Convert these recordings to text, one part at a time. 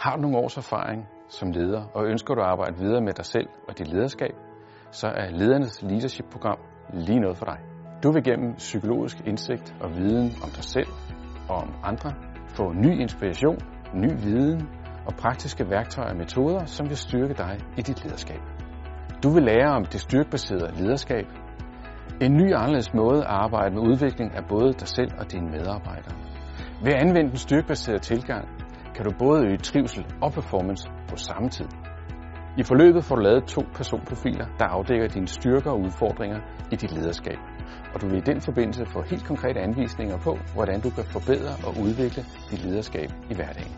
Har du nogle års erfaring som leder, og ønsker du at arbejde videre med dig selv og dit lederskab, så er ledernes leadership-program lige noget for dig. Du vil gennem psykologisk indsigt og viden om dig selv og om andre få ny inspiration, ny viden og praktiske værktøjer og metoder, som vil styrke dig i dit lederskab. Du vil lære om det styrkebaserede lederskab, en ny anderledes måde at arbejde med udvikling af både dig selv og dine medarbejdere. Ved at anvende den styrkebaserede tilgang, kan du både øge trivsel og performance på samme tid. I forløbet får du lavet to personprofiler, der afdækker dine styrker og udfordringer i dit lederskab. Og du vil i den forbindelse få helt konkrete anvisninger på, hvordan du kan forbedre og udvikle dit lederskab i hverdagen.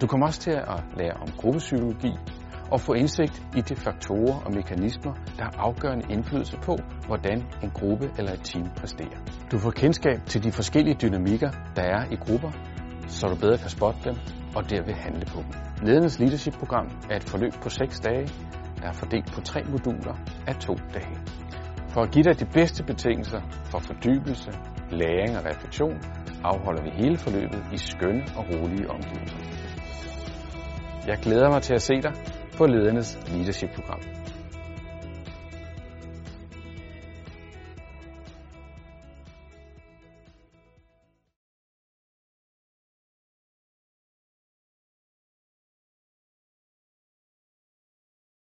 Du kommer også til at lære om gruppepsykologi og få indsigt i de faktorer og mekanismer, der har afgørende indflydelse på, hvordan en gruppe eller et team præsterer. Du får kendskab til de forskellige dynamikker, der er i grupper, så du bedre kan spotte dem og derved handle på dem. Ledernes Leadership-program er et forløb på 6 dage, der er fordelt på tre moduler af to dage. For at give dig de bedste betingelser for fordybelse, læring og refleksion, afholder vi hele forløbet i skønne og rolige omgivelser. Jeg glæder mig til at se dig på Ledernes Leadership-program.